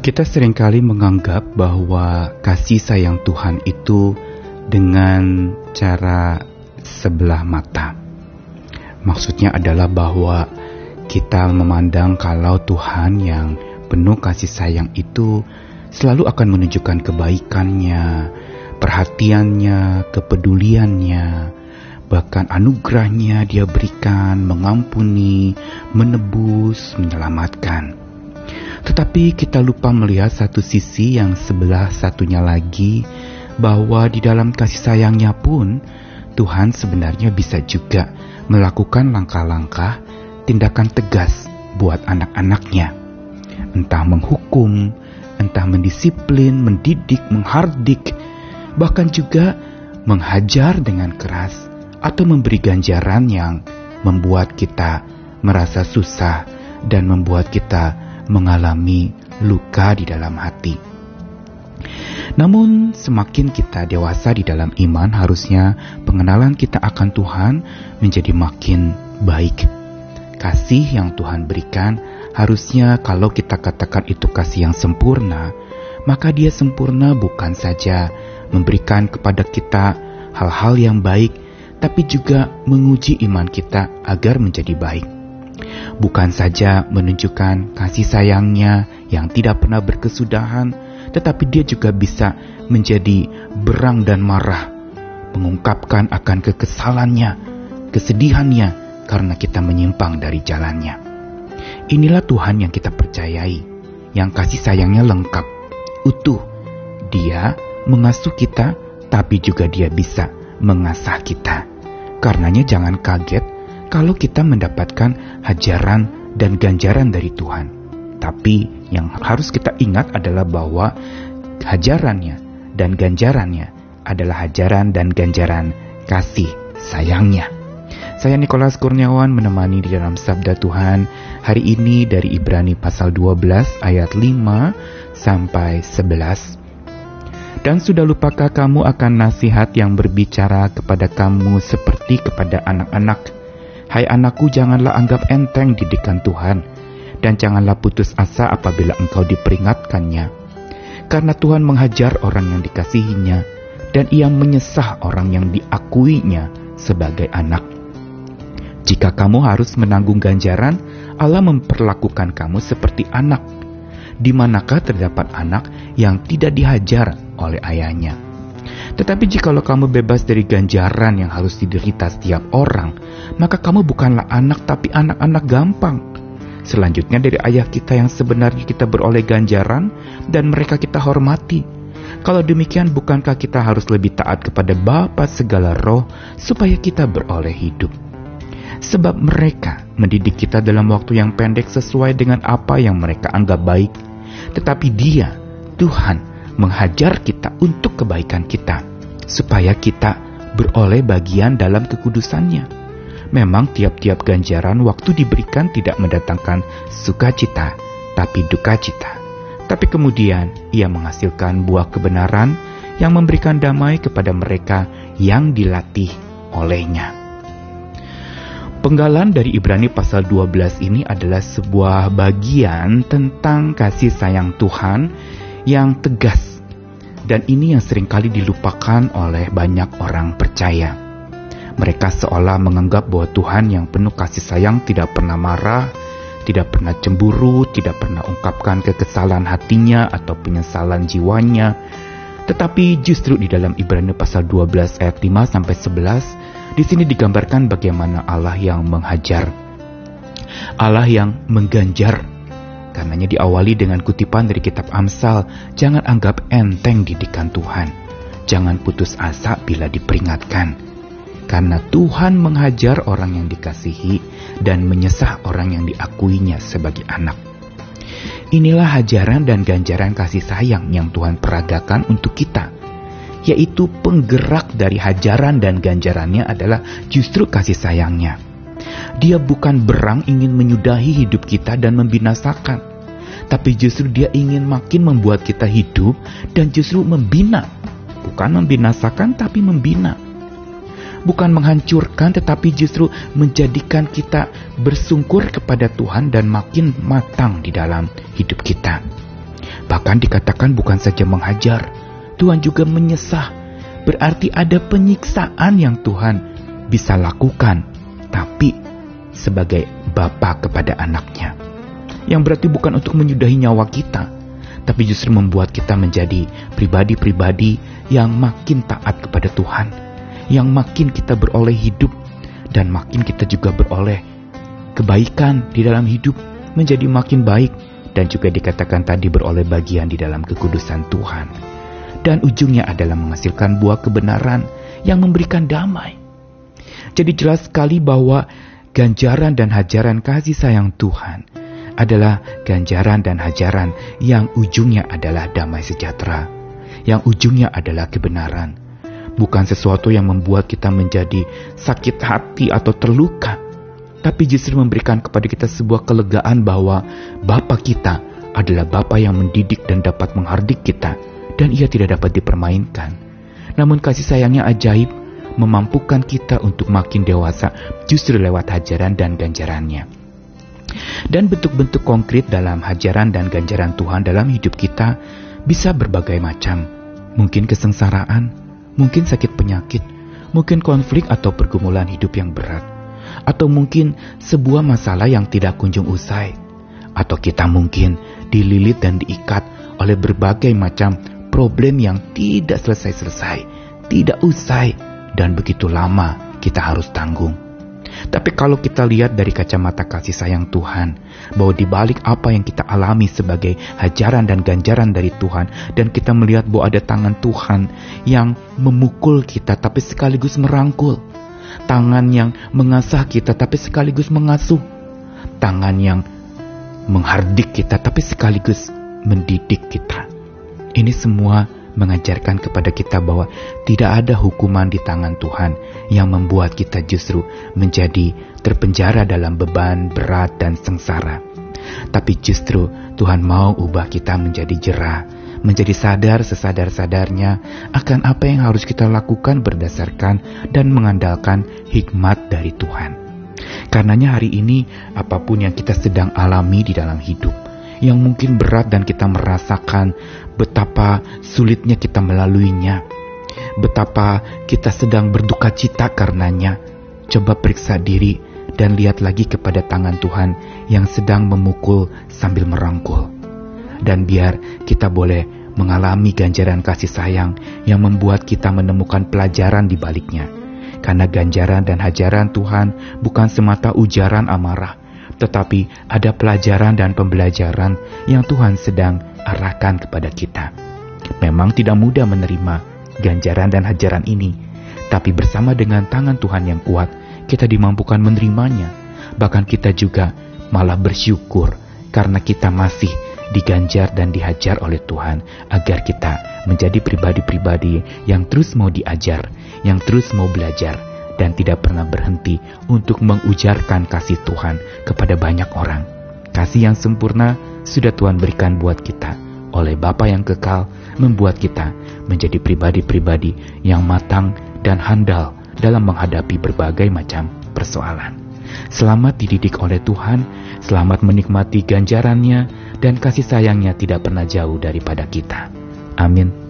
Kita sering kali menganggap bahwa kasih sayang Tuhan itu dengan cara sebelah mata. Maksudnya adalah bahwa kita memandang kalau Tuhan yang penuh kasih sayang itu selalu akan menunjukkan kebaikannya, perhatiannya, kepeduliannya, bahkan anugerahnya dia berikan, mengampuni, menebus, menyelamatkan. Tetapi kita lupa melihat satu sisi yang sebelah satunya lagi, bahwa di dalam kasih sayangnya pun, Tuhan sebenarnya bisa juga melakukan langkah-langkah tindakan tegas buat anak-anaknya. Entah menghukum, entah mendisiplin, mendidik, menghardik, bahkan juga menghajar dengan keras atau memberi ganjaran yang membuat kita merasa susah dan membuat kita mengalami luka di dalam hati. Namun, semakin kita dewasa di dalam iman, harusnya pengenalan kita akan Tuhan menjadi makin baik. Kasih yang Tuhan berikan harusnya, kalau kita katakan itu kasih yang sempurna, maka Dia sempurna bukan saja memberikan kepada kita hal-hal yang baik, tapi juga menguji iman kita agar menjadi baik bukan saja menunjukkan kasih sayangnya yang tidak pernah berkesudahan, tetapi dia juga bisa menjadi berang dan marah, mengungkapkan akan kekesalannya, kesedihannya karena kita menyimpang dari jalannya. Inilah Tuhan yang kita percayai, yang kasih sayangnya lengkap, utuh. Dia mengasuh kita, tapi juga dia bisa mengasah kita. Karenanya jangan kaget kalau kita mendapatkan hajaran dan ganjaran dari Tuhan. Tapi yang harus kita ingat adalah bahwa hajarannya dan ganjarannya adalah hajaran dan ganjaran kasih sayangnya. Saya Nikolas Kurniawan menemani di dalam Sabda Tuhan hari ini dari Ibrani pasal 12 ayat 5 sampai 11. Dan sudah lupakah kamu akan nasihat yang berbicara kepada kamu seperti kepada anak-anak? Hai anakku, janganlah anggap enteng didikan Tuhan, dan janganlah putus asa apabila engkau diperingatkannya. Karena Tuhan menghajar orang yang dikasihinya, dan ia menyesah orang yang diakuinya sebagai anak. Jika kamu harus menanggung ganjaran, Allah memperlakukan kamu seperti anak. Di manakah terdapat anak yang tidak dihajar oleh ayahnya? Tetapi jikalau kamu bebas dari ganjaran yang harus diderita setiap orang, maka kamu bukanlah anak tapi anak-anak gampang. Selanjutnya dari ayah kita yang sebenarnya kita beroleh ganjaran dan mereka kita hormati. Kalau demikian bukankah kita harus lebih taat kepada Bapa segala roh supaya kita beroleh hidup? Sebab mereka mendidik kita dalam waktu yang pendek sesuai dengan apa yang mereka anggap baik. Tetapi dia, Tuhan, menghajar kita untuk kebaikan kita supaya kita beroleh bagian dalam kekudusannya. Memang tiap-tiap ganjaran waktu diberikan tidak mendatangkan sukacita, tapi duka cita. Tapi kemudian ia menghasilkan buah kebenaran yang memberikan damai kepada mereka yang dilatih olehnya. Penggalan dari Ibrani pasal 12 ini adalah sebuah bagian tentang kasih sayang Tuhan yang tegas dan ini yang sering kali dilupakan oleh banyak orang percaya. Mereka seolah menganggap bahwa Tuhan yang penuh kasih sayang tidak pernah marah, tidak pernah cemburu, tidak pernah ungkapkan kekesalan hatinya atau penyesalan jiwanya. Tetapi justru di dalam Ibrani pasal 12 ayat 5 sampai 11 di sini digambarkan bagaimana Allah yang menghajar, Allah yang mengganjar Karenanya diawali dengan kutipan dari kitab Amsal, jangan anggap enteng didikan Tuhan. Jangan putus asa bila diperingatkan. Karena Tuhan menghajar orang yang dikasihi dan menyesah orang yang diakuinya sebagai anak. Inilah hajaran dan ganjaran kasih sayang yang Tuhan peragakan untuk kita, yaitu penggerak dari hajaran dan ganjarannya adalah justru kasih sayangnya. Dia bukan berang ingin menyudahi hidup kita dan membinasakan, tapi justru dia ingin makin membuat kita hidup dan justru membina. Bukan membinasakan, tapi membina. Bukan menghancurkan, tetapi justru menjadikan kita bersungkur kepada Tuhan dan makin matang di dalam hidup kita. Bahkan dikatakan bukan saja menghajar, Tuhan juga menyesah. Berarti ada penyiksaan yang Tuhan bisa lakukan, tapi sebagai Bapa kepada anaknya. Yang berarti bukan untuk menyudahi nyawa kita, tapi justru membuat kita menjadi pribadi-pribadi yang makin taat kepada Tuhan, yang makin kita beroleh hidup, dan makin kita juga beroleh kebaikan di dalam hidup menjadi makin baik, dan juga dikatakan tadi beroleh bagian di dalam kekudusan Tuhan. Dan ujungnya adalah menghasilkan buah kebenaran yang memberikan damai. Jadi jelas sekali bahwa ganjaran dan hajaran kasih sayang Tuhan adalah ganjaran dan hajaran yang ujungnya adalah damai sejahtera, yang ujungnya adalah kebenaran, bukan sesuatu yang membuat kita menjadi sakit hati atau terluka, tapi justru memberikan kepada kita sebuah kelegaan bahwa Bapa kita adalah Bapa yang mendidik dan dapat menghardik kita, dan ia tidak dapat dipermainkan. Namun kasih sayangnya ajaib, memampukan kita untuk makin dewasa justru lewat hajaran dan ganjarannya. Dan bentuk-bentuk konkret dalam hajaran dan ganjaran Tuhan dalam hidup kita bisa berbagai macam. Mungkin kesengsaraan, mungkin sakit penyakit, mungkin konflik atau pergumulan hidup yang berat, atau mungkin sebuah masalah yang tidak kunjung usai, atau kita mungkin dililit dan diikat oleh berbagai macam problem yang tidak selesai-selesai, tidak usai, dan begitu lama kita harus tanggung. Tapi kalau kita lihat dari kacamata kasih sayang Tuhan, bahwa di balik apa yang kita alami sebagai hajaran dan ganjaran dari Tuhan, dan kita melihat bahwa ada tangan Tuhan yang memukul kita tapi sekaligus merangkul. Tangan yang mengasah kita tapi sekaligus mengasuh. Tangan yang menghardik kita tapi sekaligus mendidik kita. Ini semua mengajarkan kepada kita bahwa tidak ada hukuman di tangan Tuhan yang membuat kita justru menjadi terpenjara dalam beban berat dan sengsara. Tapi justru Tuhan mau ubah kita menjadi jerah, menjadi sadar sesadar-sadarnya akan apa yang harus kita lakukan berdasarkan dan mengandalkan hikmat dari Tuhan. Karenanya hari ini apa pun yang kita sedang alami di dalam hidup, yang mungkin berat dan kita merasakan betapa sulitnya kita melaluinya, betapa kita sedang berduka cita karenanya. Coba periksa diri dan lihat lagi kepada tangan Tuhan yang sedang memukul sambil merangkul. Dan biar kita boleh mengalami ganjaran kasih sayang yang membuat kita menemukan pelajaran di baliknya. Karena ganjaran dan hajaran Tuhan bukan semata ujaran amarah, tetapi ada pelajaran dan pembelajaran yang Tuhan sedang arahkan kepada kita. Memang tidak mudah menerima ganjaran dan hajaran ini, tapi bersama dengan tangan Tuhan yang kuat, kita dimampukan menerimanya. Bahkan kita juga malah bersyukur karena kita masih diganjar dan dihajar oleh Tuhan agar kita menjadi pribadi-pribadi yang terus mau diajar, yang terus mau belajar, dan tidak pernah berhenti untuk mengujarkan kasih Tuhan kepada banyak orang. Kasih yang sempurna sudah Tuhan berikan buat kita oleh Bapa yang kekal membuat kita menjadi pribadi-pribadi yang matang dan handal dalam menghadapi berbagai macam persoalan. Selamat dididik oleh Tuhan, selamat menikmati ganjarannya, dan kasih sayangnya tidak pernah jauh daripada kita. Amin.